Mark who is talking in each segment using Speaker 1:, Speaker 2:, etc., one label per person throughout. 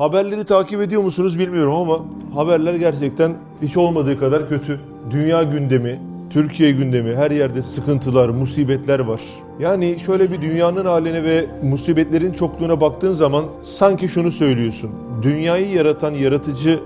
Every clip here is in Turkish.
Speaker 1: Haberleri takip ediyor musunuz bilmiyorum ama haberler gerçekten hiç olmadığı kadar kötü. Dünya gündemi, Türkiye gündemi, her yerde sıkıntılar, musibetler var. Yani şöyle bir dünyanın haline ve musibetlerin çokluğuna baktığın zaman sanki şunu söylüyorsun. Dünyayı yaratan yaratıcı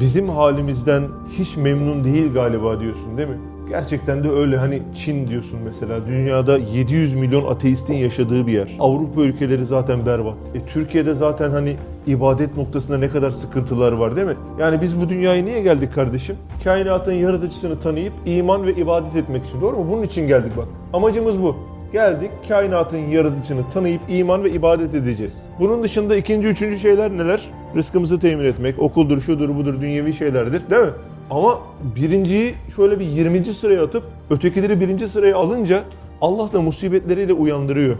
Speaker 1: bizim halimizden hiç memnun değil galiba diyorsun değil mi? Gerçekten de öyle hani Çin diyorsun mesela dünyada 700 milyon ateistin yaşadığı bir yer. Avrupa ülkeleri zaten berbat. E Türkiye'de zaten hani ibadet noktasında ne kadar sıkıntılar var değil mi? Yani biz bu dünyaya niye geldik kardeşim? Kainatın yaratıcısını tanıyıp iman ve ibadet etmek için doğru mu? Bunun için geldik bak. Amacımız bu. Geldik kainatın yaratıcısını tanıyıp iman ve ibadet edeceğiz. Bunun dışında ikinci, üçüncü şeyler neler? Rızkımızı temin etmek, okuldur, şudur, budur, dünyevi şeylerdir değil mi? Ama birinciyi şöyle bir 20. sıraya atıp ötekileri birinci sıraya alınca Allah da musibetleriyle uyandırıyor.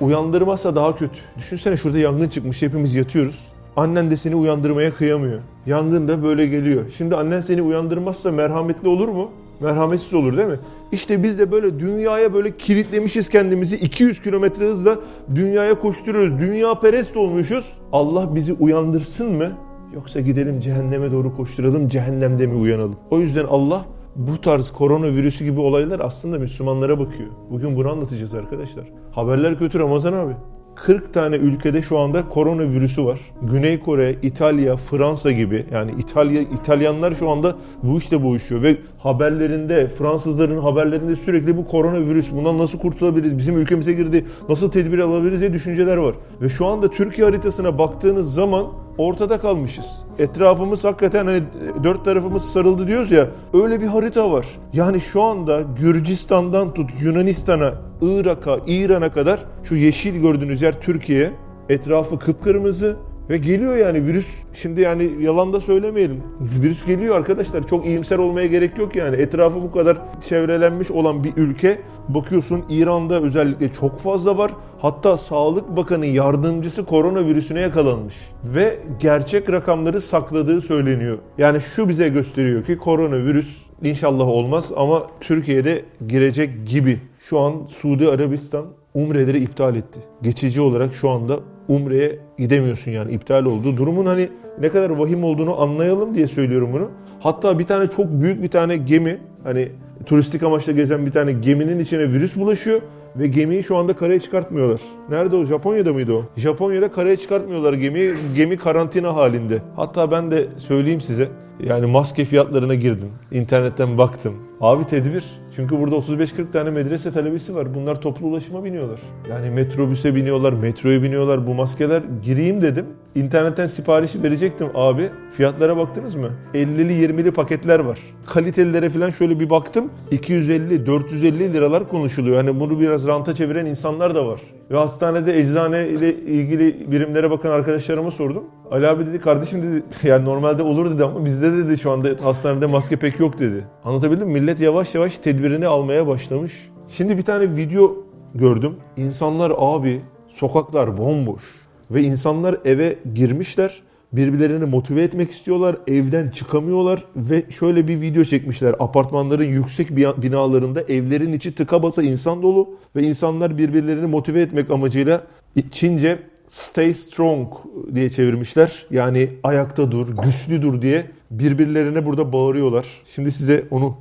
Speaker 1: Uyandırmazsa daha kötü. Düşünsene şurada yangın çıkmış hepimiz yatıyoruz. Annen de seni uyandırmaya kıyamıyor. Yangın da böyle geliyor. Şimdi annen seni uyandırmazsa merhametli olur mu? Merhametsiz olur değil mi? İşte biz de böyle dünyaya böyle kilitlemişiz kendimizi 200 kilometre hızla dünyaya koşturuyoruz. Dünya perest olmuşuz. Allah bizi uyandırsın mı? Yoksa gidelim cehenneme doğru koşturalım, cehennemde mi uyanalım? O yüzden Allah bu tarz koronavirüsü gibi olaylar aslında Müslümanlara bakıyor. Bugün bunu anlatacağız arkadaşlar. Haberler kötü Ramazan abi. 40 tane ülkede şu anda koronavirüsü var. Güney Kore, İtalya, Fransa gibi yani İtalya İtalyanlar şu anda bu işte boğuşuyor ve haberlerinde Fransızların haberlerinde sürekli bu koronavirüs bundan nasıl kurtulabiliriz? Bizim ülkemize girdi. Nasıl tedbir alabiliriz diye düşünceler var. Ve şu anda Türkiye haritasına baktığınız zaman ortada kalmışız. Etrafımız hakikaten hani dört tarafımız sarıldı diyoruz ya öyle bir harita var. Yani şu anda Gürcistan'dan tut Yunanistan'a, Irak'a, İran'a kadar şu yeşil gördüğünüz yer Türkiye. Etrafı kıpkırmızı ve geliyor yani virüs. Şimdi yani yalan da söylemeyelim. Virüs geliyor arkadaşlar. Çok iyimser olmaya gerek yok yani. Etrafı bu kadar çevrelenmiş olan bir ülke. Bakıyorsun İran'da özellikle çok fazla var. Hatta Sağlık Bakanı yardımcısı koronavirüsüne yakalanmış. Ve gerçek rakamları sakladığı söyleniyor. Yani şu bize gösteriyor ki koronavirüs inşallah olmaz ama Türkiye'de girecek gibi. Şu an Suudi Arabistan umreleri iptal etti. Geçici olarak şu anda umreye gidemiyorsun yani iptal oldu. Durumun hani ne kadar vahim olduğunu anlayalım diye söylüyorum bunu. Hatta bir tane çok büyük bir tane gemi hani turistik amaçla gezen bir tane geminin içine virüs bulaşıyor ve gemiyi şu anda karaya çıkartmıyorlar. Nerede o? Japonya'da mıydı o? Japonya'da karaya çıkartmıyorlar gemiyi. Gemi karantina halinde. Hatta ben de söyleyeyim size. Yani maske fiyatlarına girdim. İnternetten baktım. Abi tedbir. Çünkü burada 35-40 tane medrese talebesi var. Bunlar toplu ulaşıma biniyorlar. Yani metrobüse biniyorlar, metroya biniyorlar. Bu maskeler gireyim dedim. İnternetten siparişi verecektim abi. Fiyatlara baktınız mı? 50'li 20'li paketler var. Kalitelilere falan şöyle bir baktım. 250-450 liralar konuşuluyor. Hani bunu biraz ranta çeviren insanlar da var. Ve hastanede eczane ile ilgili birimlere bakan arkadaşlarıma sordum. Ali abi dedi kardeşim dedi yani normalde olur dedi ama bizde dedi şu anda hastanede maske pek yok dedi. Anlatabildim mi? Millet yavaş yavaş tedbirini almaya başlamış. Şimdi bir tane video gördüm. İnsanlar abi sokaklar bomboş ve insanlar eve girmişler birbirlerini motive etmek istiyorlar. Evden çıkamıyorlar ve şöyle bir video çekmişler. Apartmanların yüksek binalarında evlerin içi tıka basa insan dolu ve insanlar birbirlerini motive etmek amacıyla Çince stay strong diye çevirmişler. Yani ayakta dur, güçlü dur diye birbirlerine burada bağırıyorlar. Şimdi size onu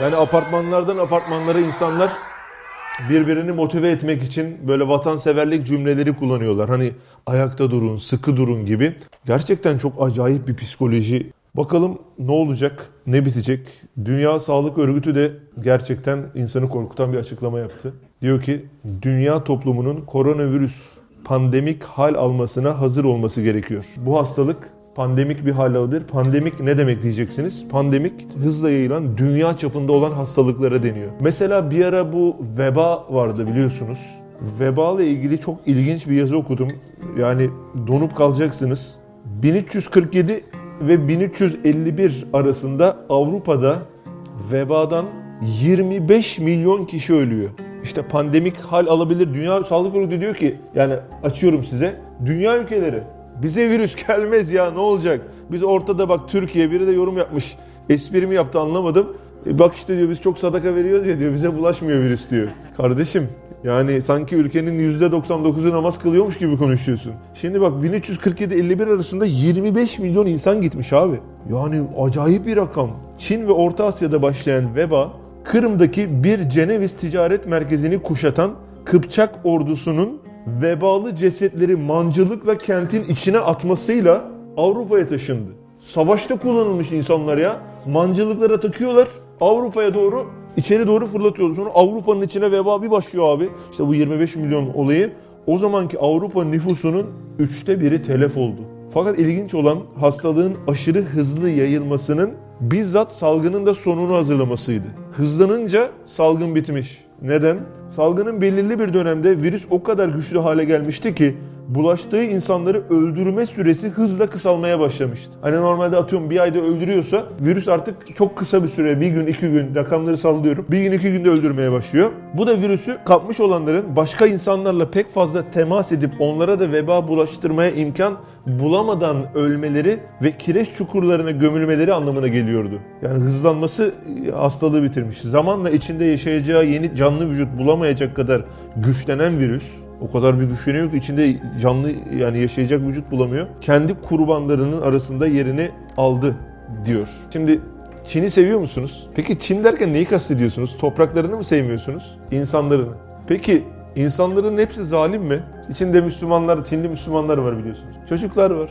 Speaker 1: Yani apartmanlardan apartmanlara insanlar birbirini motive etmek için böyle vatanseverlik cümleleri kullanıyorlar. Hani ayakta durun, sıkı durun gibi. Gerçekten çok acayip bir psikoloji. Bakalım ne olacak, ne bitecek? Dünya Sağlık Örgütü de gerçekten insanı korkutan bir açıklama yaptı. Diyor ki dünya toplumunun koronavirüs pandemik hal almasına hazır olması gerekiyor. Bu hastalık pandemik bir hal alabilir. Pandemik ne demek diyeceksiniz? Pandemik hızla yayılan dünya çapında olan hastalıklara deniyor. Mesela bir ara bu veba vardı biliyorsunuz. Veba ile ilgili çok ilginç bir yazı okudum. Yani donup kalacaksınız. 1347 ve 1351 arasında Avrupa'da vebadan 25 milyon kişi ölüyor. işte pandemik hal alabilir. Dünya Sağlık Örgütü diyor ki yani açıyorum size. Dünya ülkeleri bize virüs gelmez ya ne olacak? Biz ortada bak Türkiye biri de yorum yapmış. Esprimi yaptı anlamadım. E bak işte diyor biz çok sadaka veriyoruz ya diyor bize bulaşmıyor virüs diyor. Kardeşim yani sanki ülkenin %99'u namaz kılıyormuş gibi konuşuyorsun. Şimdi bak 1347-51 arasında 25 milyon insan gitmiş abi. Yani acayip bir rakam. Çin ve Orta Asya'da başlayan veba Kırım'daki bir Ceneviz ticaret merkezini kuşatan Kıpçak ordusunun vebalı cesetleri mancılıkla kentin içine atmasıyla Avrupa'ya taşındı. Savaşta kullanılmış insanlar ya. Mancılıklara takıyorlar. Avrupa'ya doğru içeri doğru fırlatıyorlar. Sonra Avrupa'nın içine veba bir başlıyor abi. İşte bu 25 milyon olayı. O zamanki Avrupa nüfusunun üçte biri telef oldu. Fakat ilginç olan hastalığın aşırı hızlı yayılmasının bizzat salgının da sonunu hazırlamasıydı. Hızlanınca salgın bitmiş. Neden? Salgının belirli bir dönemde virüs o kadar güçlü hale gelmişti ki bulaştığı insanları öldürme süresi hızla kısalmaya başlamıştı. Hani normalde atıyorum bir ayda öldürüyorsa virüs artık çok kısa bir süre bir gün iki gün rakamları sallıyorum. Bir gün iki günde öldürmeye başlıyor. Bu da virüsü kapmış olanların başka insanlarla pek fazla temas edip onlara da veba bulaştırmaya imkan bulamadan ölmeleri ve kireç çukurlarına gömülmeleri anlamına geliyordu. Yani hızlanması hastalığı bitirmiş. Zamanla içinde yaşayacağı yeni canlı vücut bulamayacak kadar güçlenen virüs o kadar bir güçleniyor ki içinde canlı yani yaşayacak vücut bulamıyor. Kendi kurbanlarının arasında yerini aldı diyor. Şimdi Çin'i seviyor musunuz? Peki Çin derken neyi kastediyorsunuz? Topraklarını mı sevmiyorsunuz? İnsanlarını. Peki insanların hepsi zalim mi? İçinde Müslümanlar, Çinli Müslümanlar var biliyorsunuz. Çocuklar var.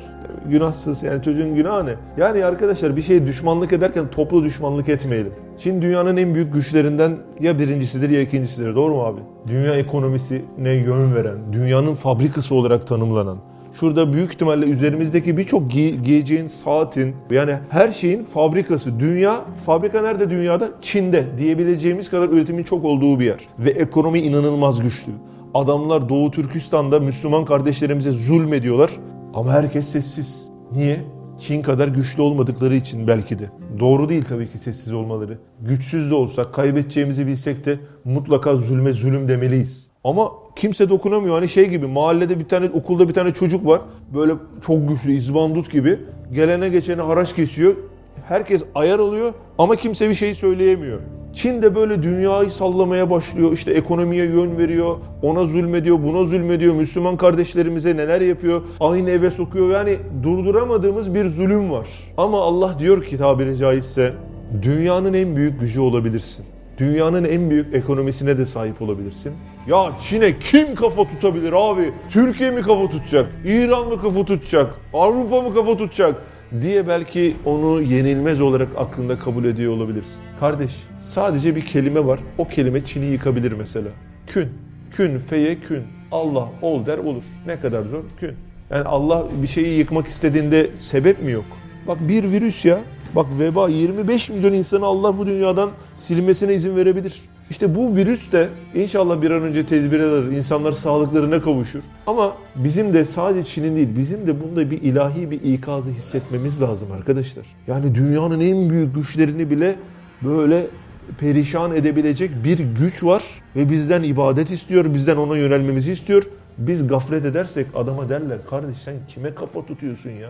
Speaker 1: Günahsız yani çocuğun günahı ne? Yani arkadaşlar bir şeye düşmanlık ederken toplu düşmanlık etmeyelim. Çin dünyanın en büyük güçlerinden ya birincisidir ya ikincisidir. Doğru mu abi? Dünya ekonomisine yön veren, dünyanın fabrikası olarak tanımlanan, şurada büyük ihtimalle üzerimizdeki birçok giy- giyeceğin saatin yani her şeyin fabrikası. Dünya, fabrika nerede dünyada? Çin'de diyebileceğimiz kadar üretimin çok olduğu bir yer. Ve ekonomi inanılmaz güçlü. Adamlar Doğu Türkistan'da Müslüman kardeşlerimize zulmediyorlar ama herkes sessiz. Niye? Çin kadar güçlü olmadıkları için belki de. Doğru değil tabii ki sessiz olmaları. Güçsüz de olsak, kaybedeceğimizi bilsek de mutlaka zulme zulüm demeliyiz. Ama kimse dokunamıyor. Hani şey gibi mahallede bir tane okulda bir tane çocuk var. Böyle çok güçlü izbandut gibi. Gelene geçene haraç kesiyor. Herkes ayar oluyor ama kimse bir şey söyleyemiyor. Çin de böyle dünyayı sallamaya başlıyor. İşte ekonomiye yön veriyor. Ona zulmediyor, buna zulmediyor. Müslüman kardeşlerimize neler yapıyor? Aynı eve sokuyor. Yani durduramadığımız bir zulüm var. Ama Allah diyor ki tabiri caizse dünyanın en büyük gücü olabilirsin. Dünyanın en büyük ekonomisine de sahip olabilirsin. Ya Çin'e kim kafa tutabilir abi? Türkiye mi kafa tutacak? İran mı kafa tutacak? Avrupa mı kafa tutacak? Diye belki onu yenilmez olarak aklında kabul ediyor olabilirsin. Kardeş sadece bir kelime var. O kelime Çin'i yıkabilir mesela. Kün. Kün feye kün. Allah ol der olur. Ne kadar zor? Kün. Yani Allah bir şeyi yıkmak istediğinde sebep mi yok? Bak bir virüs ya. Bak veba 25 milyon insanı Allah bu dünyadan silmesine izin verebilir. İşte bu virüs de inşallah bir an önce tedbir alır, insanlar sağlıklarına kavuşur. Ama bizim de sadece Çin'in değil, bizim de bunda bir ilahi bir ikazı hissetmemiz lazım arkadaşlar. Yani dünyanın en büyük güçlerini bile böyle perişan edebilecek bir güç var ve bizden ibadet istiyor, bizden ona yönelmemizi istiyor. Biz gaflet edersek adama derler, kardeş sen kime kafa tutuyorsun ya?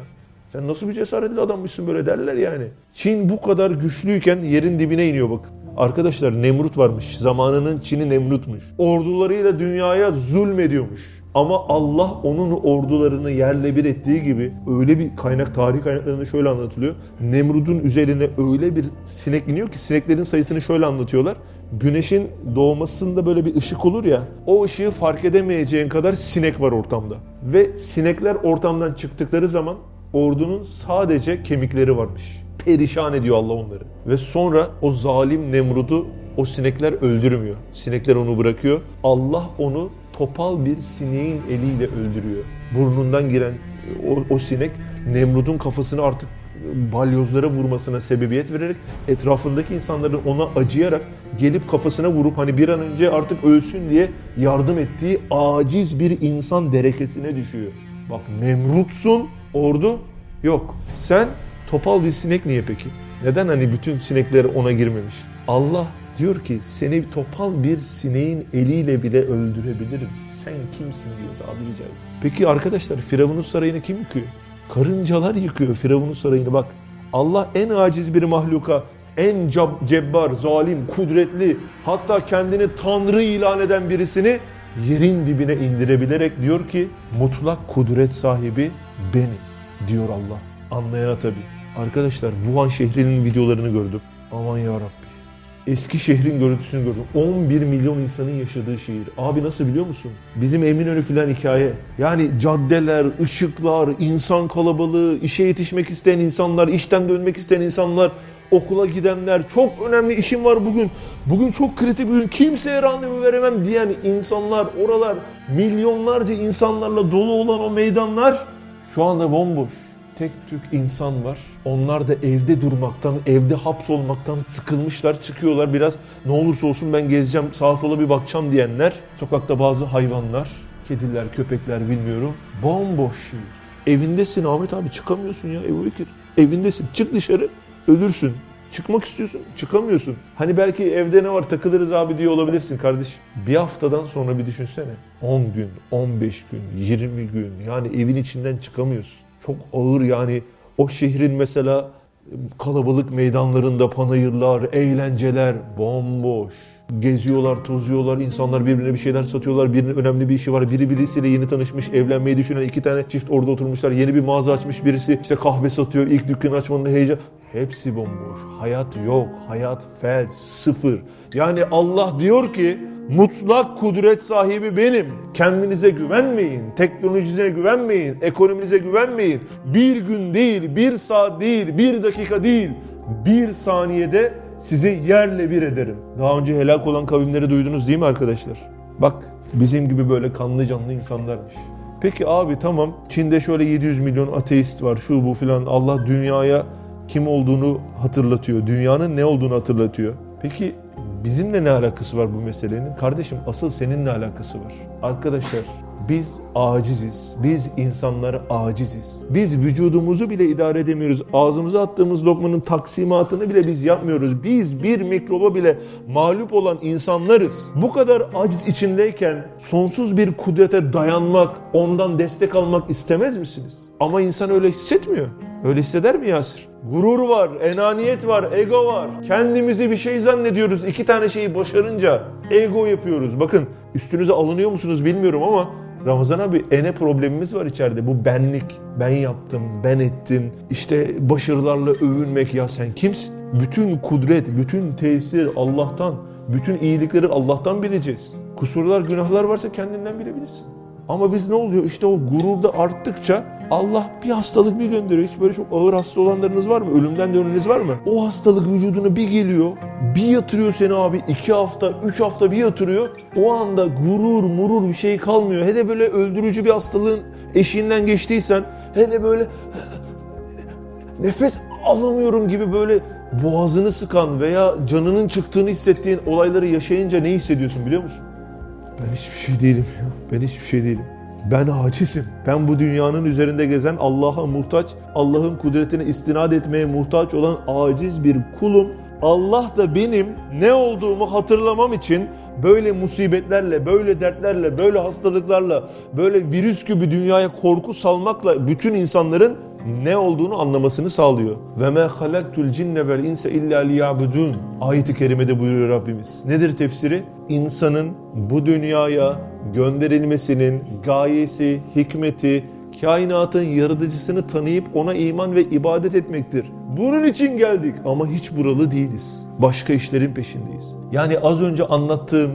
Speaker 1: Sen nasıl bir cesaretli adammışsın böyle derler yani. Çin bu kadar güçlüyken yerin dibine iniyor bak. Arkadaşlar Nemrut varmış. Zamanının Çin'i Nemrut'muş. Ordularıyla dünyaya zulmediyormuş. Ama Allah onun ordularını yerle bir ettiği gibi öyle bir kaynak, tarih kaynaklarında şöyle anlatılıyor. Nemrut'un üzerine öyle bir sinek iniyor ki sineklerin sayısını şöyle anlatıyorlar. Güneşin doğmasında böyle bir ışık olur ya, o ışığı fark edemeyeceğin kadar sinek var ortamda. Ve sinekler ortamdan çıktıkları zaman ordunun sadece kemikleri varmış. Perişan ediyor Allah onları. Ve sonra o zalim Nemrut'u o sinekler öldürmüyor. Sinekler onu bırakıyor. Allah onu topal bir sineğin eliyle öldürüyor. Burnundan giren o, o sinek Nemrut'un kafasını artık balyozlara vurmasına sebebiyet vererek etrafındaki insanların ona acıyarak gelip kafasına vurup hani bir an önce artık ölsün diye yardım ettiği aciz bir insan derekesine düşüyor. Bak Nemrutsun ordu yok. Sen topal bir sinek niye peki? Neden hani bütün sinekler ona girmemiş? Allah Diyor ki seni topal bir sineğin eliyle bile öldürebilirim. Sen kimsin diyor tabiri caizse. Peki arkadaşlar Firavun'un sarayını kim yıkıyor? Karıncalar yıkıyor Firavun'un sarayını bak. Allah en aciz bir mahluka, en cebbar, zalim, kudretli, hatta kendini tanrı ilan eden birisini yerin dibine indirebilerek diyor ki mutlak kudret sahibi benim diyor Allah. Anlayana tabii. Arkadaşlar Wuhan şehrinin videolarını gördüm. Aman ya Rabbi. Eski şehrin görüntüsünü gördüm. 11 milyon insanın yaşadığı şehir. Abi nasıl biliyor musun? Bizim Eminönü filan hikaye. Yani caddeler, ışıklar, insan kalabalığı, işe yetişmek isteyen insanlar, işten dönmek isteyen insanlar, okula gidenler, çok önemli işim var bugün. Bugün çok kritik bir gün, kimseye randevu veremem diyen insanlar, oralar milyonlarca insanlarla dolu olan o meydanlar şu anda bomboş tek tük insan var. Onlar da evde durmaktan, evde hapsolmaktan sıkılmışlar. Çıkıyorlar biraz ne olursa olsun ben gezeceğim, sağa sola bir bakacağım diyenler. Sokakta bazı hayvanlar, kediler, köpekler bilmiyorum. Bomboş şehir. Evindesin Ahmet abi çıkamıyorsun ya Ebu Bekir. Evindesin çık dışarı ölürsün. Çıkmak istiyorsun çıkamıyorsun. Hani belki evde ne var takılırız abi diye olabilirsin kardeşim. Bir haftadan sonra bir düşünsene. 10 gün, 15 gün, 20 gün yani evin içinden çıkamıyorsun çok ağır yani o şehrin mesela kalabalık meydanlarında panayırlar, eğlenceler bomboş. Geziyorlar, tozuyorlar, insanlar birbirine bir şeyler satıyorlar, birinin önemli bir işi var, biri birisiyle yeni tanışmış, evlenmeyi düşünen iki tane çift orada oturmuşlar, yeni bir mağaza açmış birisi, işte kahve satıyor, ilk dükkanı açmanın heyecan. Hepsi bomboş, hayat yok, hayat felç, sıfır. Yani Allah diyor ki Mutlak kudret sahibi benim. Kendinize güvenmeyin, teknolojinize güvenmeyin, ekonominize güvenmeyin. Bir gün değil, bir saat değil, bir dakika değil, bir saniyede sizi yerle bir ederim. Daha önce helak olan kavimleri duydunuz değil mi arkadaşlar? Bak bizim gibi böyle kanlı canlı insanlarmış. Peki abi tamam Çin'de şöyle 700 milyon ateist var şu bu filan Allah dünyaya kim olduğunu hatırlatıyor. Dünyanın ne olduğunu hatırlatıyor. Peki Bizimle ne alakası var bu meselenin? Kardeşim asıl seninle alakası var. Arkadaşlar biz aciziz. Biz insanlar aciziz. Biz vücudumuzu bile idare edemiyoruz. Ağzımıza attığımız lokmanın taksimatını bile biz yapmıyoruz. Biz bir mikroba bile mağlup olan insanlarız. Bu kadar aciz içindeyken sonsuz bir kudrete dayanmak, ondan destek almak istemez misiniz? Ama insan öyle hissetmiyor. Öyle hisseder mi Yasir? Gurur var, enaniyet var, ego var. Kendimizi bir şey zannediyoruz. İki tane şeyi başarınca ego yapıyoruz. Bakın üstünüze alınıyor musunuz bilmiyorum ama Ramazan abi ene problemimiz var içeride. Bu benlik. Ben yaptım, ben ettim. İşte başarılarla övünmek ya sen kimsin? Bütün kudret, bütün tesir Allah'tan. Bütün iyilikleri Allah'tan bileceğiz. Kusurlar, günahlar varsa kendinden bilebilirsin. Ama biz ne oluyor? İşte o gururda arttıkça Allah bir hastalık bir gönderiyor. Hiç böyle çok ağır hasta olanlarınız var mı? Ölümden döneniz var mı? O hastalık vücuduna bir geliyor. Bir yatırıyor seni abi. iki hafta, üç hafta bir yatırıyor. O anda gurur, murur bir şey kalmıyor. He de böyle öldürücü bir hastalığın eşiğinden geçtiysen he de böyle nefes alamıyorum gibi böyle boğazını sıkan veya canının çıktığını hissettiğin olayları yaşayınca ne hissediyorsun biliyor musun? Ben hiçbir şey değilim ya. Ben hiçbir şey değilim. Ben acizim. Ben bu dünyanın üzerinde gezen Allah'a muhtaç, Allah'ın kudretine istinad etmeye muhtaç olan aciz bir kulum. Allah da benim ne olduğumu hatırlamam için böyle musibetlerle, böyle dertlerle, böyle hastalıklarla, böyle virüs gibi dünyaya korku salmakla bütün insanların ne olduğunu anlamasını sağlıyor. Ve me halaktul cinne vel insa illa liyabudun. Ayet-i kerimede buyuruyor Rabbimiz. Nedir tefsiri? İnsanın bu dünyaya gönderilmesinin gayesi, hikmeti, kainatın yaratıcısını tanıyıp ona iman ve ibadet etmektir. Bunun için geldik ama hiç buralı değiliz. Başka işlerin peşindeyiz. Yani az önce anlattığım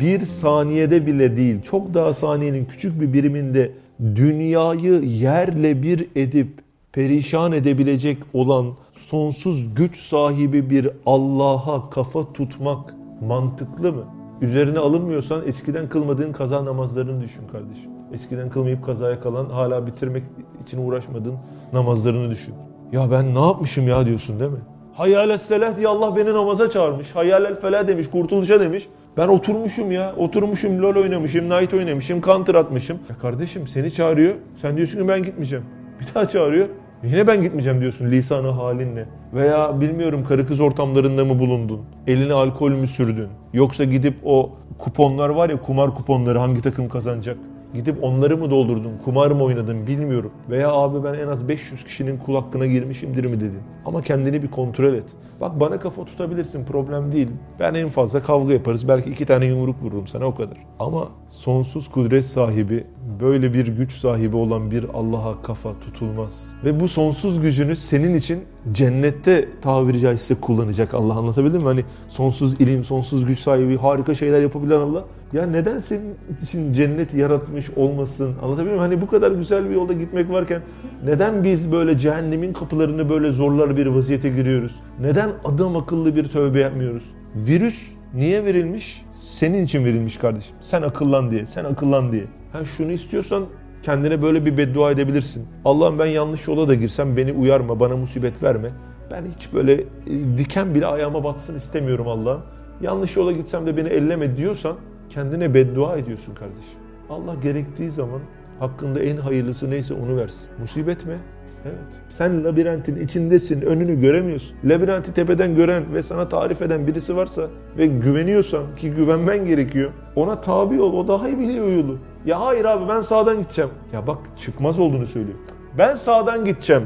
Speaker 1: bir saniyede bile değil, çok daha saniyenin küçük bir biriminde dünyayı yerle bir edip perişan edebilecek olan sonsuz güç sahibi bir Allah'a kafa tutmak mantıklı mı? Üzerine alınmıyorsan eskiden kılmadığın kaza namazlarını düşün kardeşim. Eskiden kılmayıp kazaya kalan hala bitirmek için uğraşmadığın namazlarını düşün. Ya ben ne yapmışım ya diyorsun değil mi? Hayyâles selah diye Allah beni namaza çağırmış. Hayyâlel felah demiş, kurtuluşa demiş. Ben oturmuşum ya, oturmuşum LoL oynamışım, Knight oynamışım, Counter atmışım. Ya kardeşim seni çağırıyor, sen diyorsun ki ben gitmeyeceğim. Bir daha çağırıyor, Yine ben gitmeyeceğim diyorsun lisanı halinle. Veya bilmiyorum karı kız ortamlarında mı bulundun? Eline alkol mü sürdün? Yoksa gidip o kuponlar var ya kumar kuponları hangi takım kazanacak? Gidip onları mı doldurdun, kumar mı oynadın bilmiyorum. Veya abi ben en az 500 kişinin kul hakkına girmişimdir mi dedin. Ama kendini bir kontrol et. Bak bana kafa tutabilirsin problem değil. Ben en fazla kavga yaparız. Belki iki tane yumruk vururum sana o kadar. Ama sonsuz kudret sahibi, böyle bir güç sahibi olan bir Allah'a kafa tutulmaz. Ve bu sonsuz gücünü senin için cennette tabiri caizse kullanacak Allah anlatabildim mi? Hani sonsuz ilim, sonsuz güç sahibi, harika şeyler yapabilen Allah. Ya neden senin için cennet yaratmış olmasın? Anlatabiliyor muyum? Hani bu kadar güzel bir yolda gitmek varken neden biz böyle cehennemin kapılarını böyle zorlar bir vaziyete giriyoruz? Neden adam akıllı bir tövbe yapmıyoruz? Virüs niye verilmiş? Senin için verilmiş kardeşim. Sen akıllan diye, sen akıllan diye. Ha şunu istiyorsan kendine böyle bir beddua edebilirsin. Allah'ım ben yanlış yola da girsem beni uyarma, bana musibet verme. Ben hiç böyle e, diken bile ayağıma batsın istemiyorum Allah'ım. Yanlış yola gitsem de beni elleme diyorsan kendine beddua ediyorsun kardeşim. Allah gerektiği zaman hakkında en hayırlısı neyse onu versin. Musibet mi? Evet. Sen labirentin içindesin, önünü göremiyorsun. Labirenti tepeden gören ve sana tarif eden birisi varsa ve güveniyorsan ki güvenmen gerekiyor. Ona tabi ol, o daha iyi biliyor yolu. Ya hayır abi ben sağdan gideceğim. Ya bak çıkmaz olduğunu söylüyor. Ben sağdan gideceğim.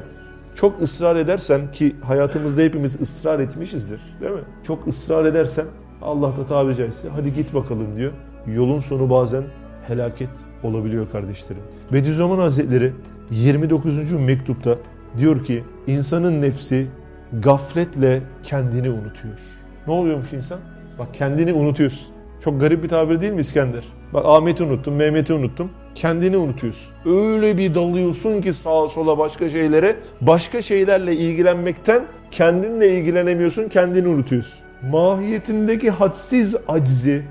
Speaker 1: Çok ısrar edersen ki hayatımızda hepimiz ısrar etmişizdir değil mi? Çok ısrar edersen Allah da tabiri caizse hadi git bakalım diyor. Yolun sonu bazen helaket olabiliyor kardeşlerim. Bediüzzaman Hazretleri 29. mektupta diyor ki insanın nefsi gafletle kendini unutuyor. Ne oluyormuş insan? Bak kendini unutuyorsun. Çok garip bir tabir değil mi İskender? Bak Ahmet'i unuttum, Mehmet'i unuttum. Kendini unutuyorsun. Öyle bir dalıyorsun ki sağa sola başka şeylere. Başka şeylerle ilgilenmekten kendinle ilgilenemiyorsun, kendini unutuyorsun. Mahiyetindeki hadsiz aczi,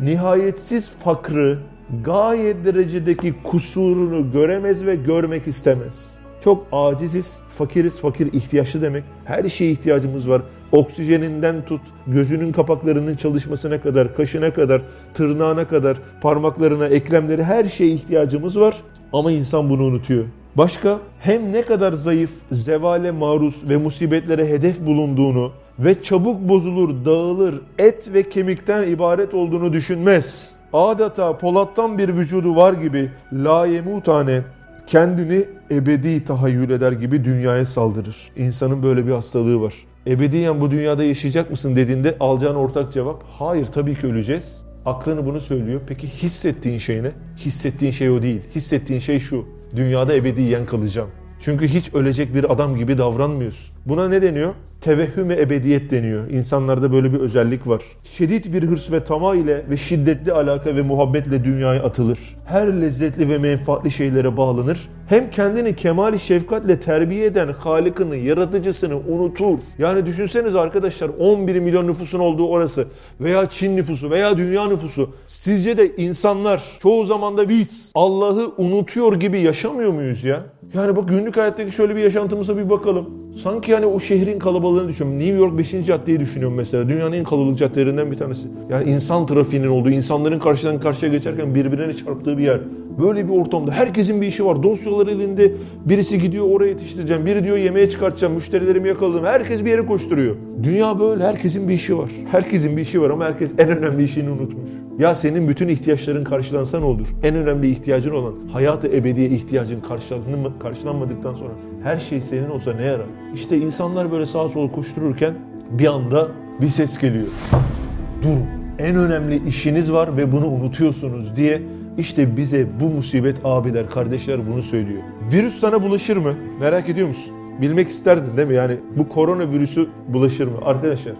Speaker 1: nihayetsiz fakrı, gayet derecedeki kusurunu göremez ve görmek istemez. Çok aciziz, fakiriz, fakir ihtiyaçlı demek. Her şeye ihtiyacımız var. Oksijeninden tut, gözünün kapaklarının çalışmasına kadar, kaşına kadar, tırnağına kadar, parmaklarına, eklemleri her şeye ihtiyacımız var. Ama insan bunu unutuyor. Başka hem ne kadar zayıf, zevale maruz ve musibetlere hedef bulunduğunu ve çabuk bozulur, dağılır, et ve kemikten ibaret olduğunu düşünmez. Adeta polattan bir vücudu var gibi layemutane kendini ebedi tahayyül eder gibi dünyaya saldırır. İnsanın böyle bir hastalığı var. Ebediyen bu dünyada yaşayacak mısın dediğinde alacağın ortak cevap hayır tabii ki öleceğiz. Aklını bunu söylüyor. Peki hissettiğin şey ne? Hissettiğin şey o değil. Hissettiğin şey şu. Dünyada ebediyen kalacağım. Çünkü hiç ölecek bir adam gibi davranmıyorsun. Buna ne deniyor? Tevehhüme ebediyet deniyor. İnsanlarda böyle bir özellik var. Şiddet bir hırs ve tama ile ve şiddetli alaka ve muhabbetle dünyaya atılır. Her lezzetli ve menfaatli şeylere bağlanır. Hem kendini kemali şefkatle terbiye eden Halık'ını, yaratıcısını unutur. Yani düşünseniz arkadaşlar 11 milyon nüfusun olduğu orası veya Çin nüfusu veya dünya nüfusu. Sizce de insanlar çoğu zaman da biz Allah'ı unutuyor gibi yaşamıyor muyuz ya? Yani bak günlük hayattaki şöyle bir yaşantımıza bir bakalım. Sanki yani o şehrin kalabalığını düşünüyorum. New York 5. caddeyi düşünüyorum mesela. Dünyanın en kalabalık caddelerinden bir tanesi. Yani insan trafiğinin olduğu, insanların karşıdan karşıya geçerken birbirine çarptığı bir yer. Böyle bir ortamda herkesin bir işi var. Dosyalar elinde. Birisi gidiyor oraya yetiştireceğim. Biri diyor yemeğe çıkartacağım. Müşterilerimi yakaladım. Herkes bir yere koşturuyor. Dünya böyle. Herkesin bir işi var. Herkesin bir işi var ama herkes en önemli işini unutmuş. Ya senin bütün ihtiyaçların karşılansa ne olur? En önemli ihtiyacın olan hayatı ebediye ihtiyacın karşılanmadıktan sonra her şey senin olsa ne yarar? İşte insanlar böyle sağa sola koştururken bir anda bir ses geliyor. Durun. En önemli işiniz var ve bunu unutuyorsunuz diye işte bize bu musibet abiler, kardeşler bunu söylüyor. Virüs sana bulaşır mı? Merak ediyor musun? Bilmek isterdin değil mi? Yani bu korona virüsü bulaşır mı? Arkadaşlar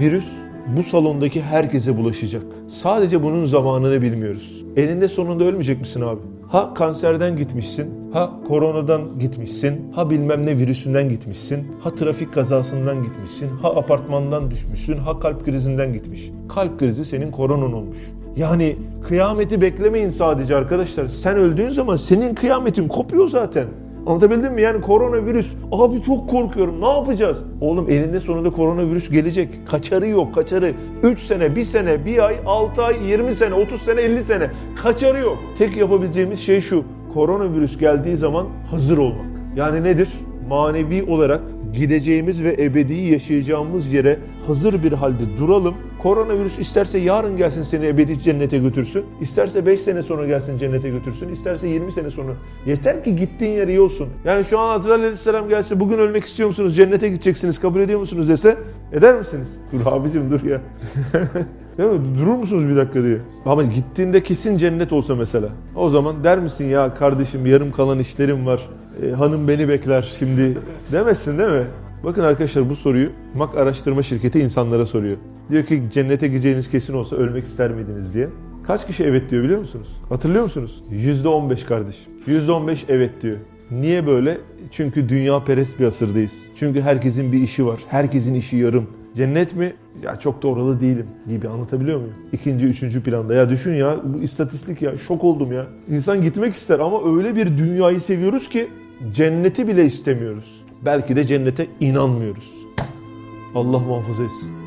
Speaker 1: virüs bu salondaki herkese bulaşacak. Sadece bunun zamanını bilmiyoruz. Eninde sonunda ölmeyecek misin abi? Ha kanserden gitmişsin, ha koronadan gitmişsin, ha bilmem ne virüsünden gitmişsin, ha trafik kazasından gitmişsin, ha apartmandan düşmüşsün, ha kalp krizinden gitmiş. Kalp krizi senin koronan olmuş. Yani kıyameti beklemeyin sadece arkadaşlar. Sen öldüğün zaman senin kıyametin kopuyor zaten. Anlatabildim mi? Yani koronavirüs. Abi çok korkuyorum. Ne yapacağız? Oğlum elinde sonunda koronavirüs gelecek. Kaçarı yok kaçarı. 3 sene, 1 sene, 1 ay, 6 ay, 20 sene, 30 sene, 50 sene. Kaçarı yok. Tek yapabileceğimiz şey şu. Koronavirüs geldiği zaman hazır olmak. Yani nedir? manevi olarak gideceğimiz ve ebedi yaşayacağımız yere hazır bir halde duralım. Koronavirüs isterse yarın gelsin seni ebedi cennete götürsün. İsterse 5 sene sonra gelsin cennete götürsün. İsterse 20 sene sonra. Yeter ki gittiğin yer iyi olsun. Yani şu an Azrail Aleyhisselam gelse bugün ölmek istiyor musunuz? Cennete gideceksiniz kabul ediyor musunuz dese eder misiniz? Dur abicim dur ya. Değil mi? Durur musunuz bir dakika diye. Ama gittiğinde kesin cennet olsa mesela. O zaman der misin ya kardeşim yarım kalan işlerim var. E, hanım beni bekler şimdi. Demezsin değil mi? Bakın arkadaşlar bu soruyu MAK araştırma şirketi insanlara soruyor. Diyor ki cennete gideceğiniz kesin olsa ölmek ister miydiniz diye. Kaç kişi evet diyor biliyor musunuz? Hatırlıyor musunuz? %15 kardeşim. %15 evet diyor. Niye böyle? Çünkü dünya perest bir asırdayız. Çünkü herkesin bir işi var. Herkesin işi yarım. Cennet mi? Ya çok da oralı değilim gibi anlatabiliyor muyum? İkinci, üçüncü planda. Ya düşün ya bu istatistik ya şok oldum ya. İnsan gitmek ister ama öyle bir dünyayı seviyoruz ki cenneti bile istemiyoruz. Belki de cennete inanmıyoruz. Allah muhafaza etsin.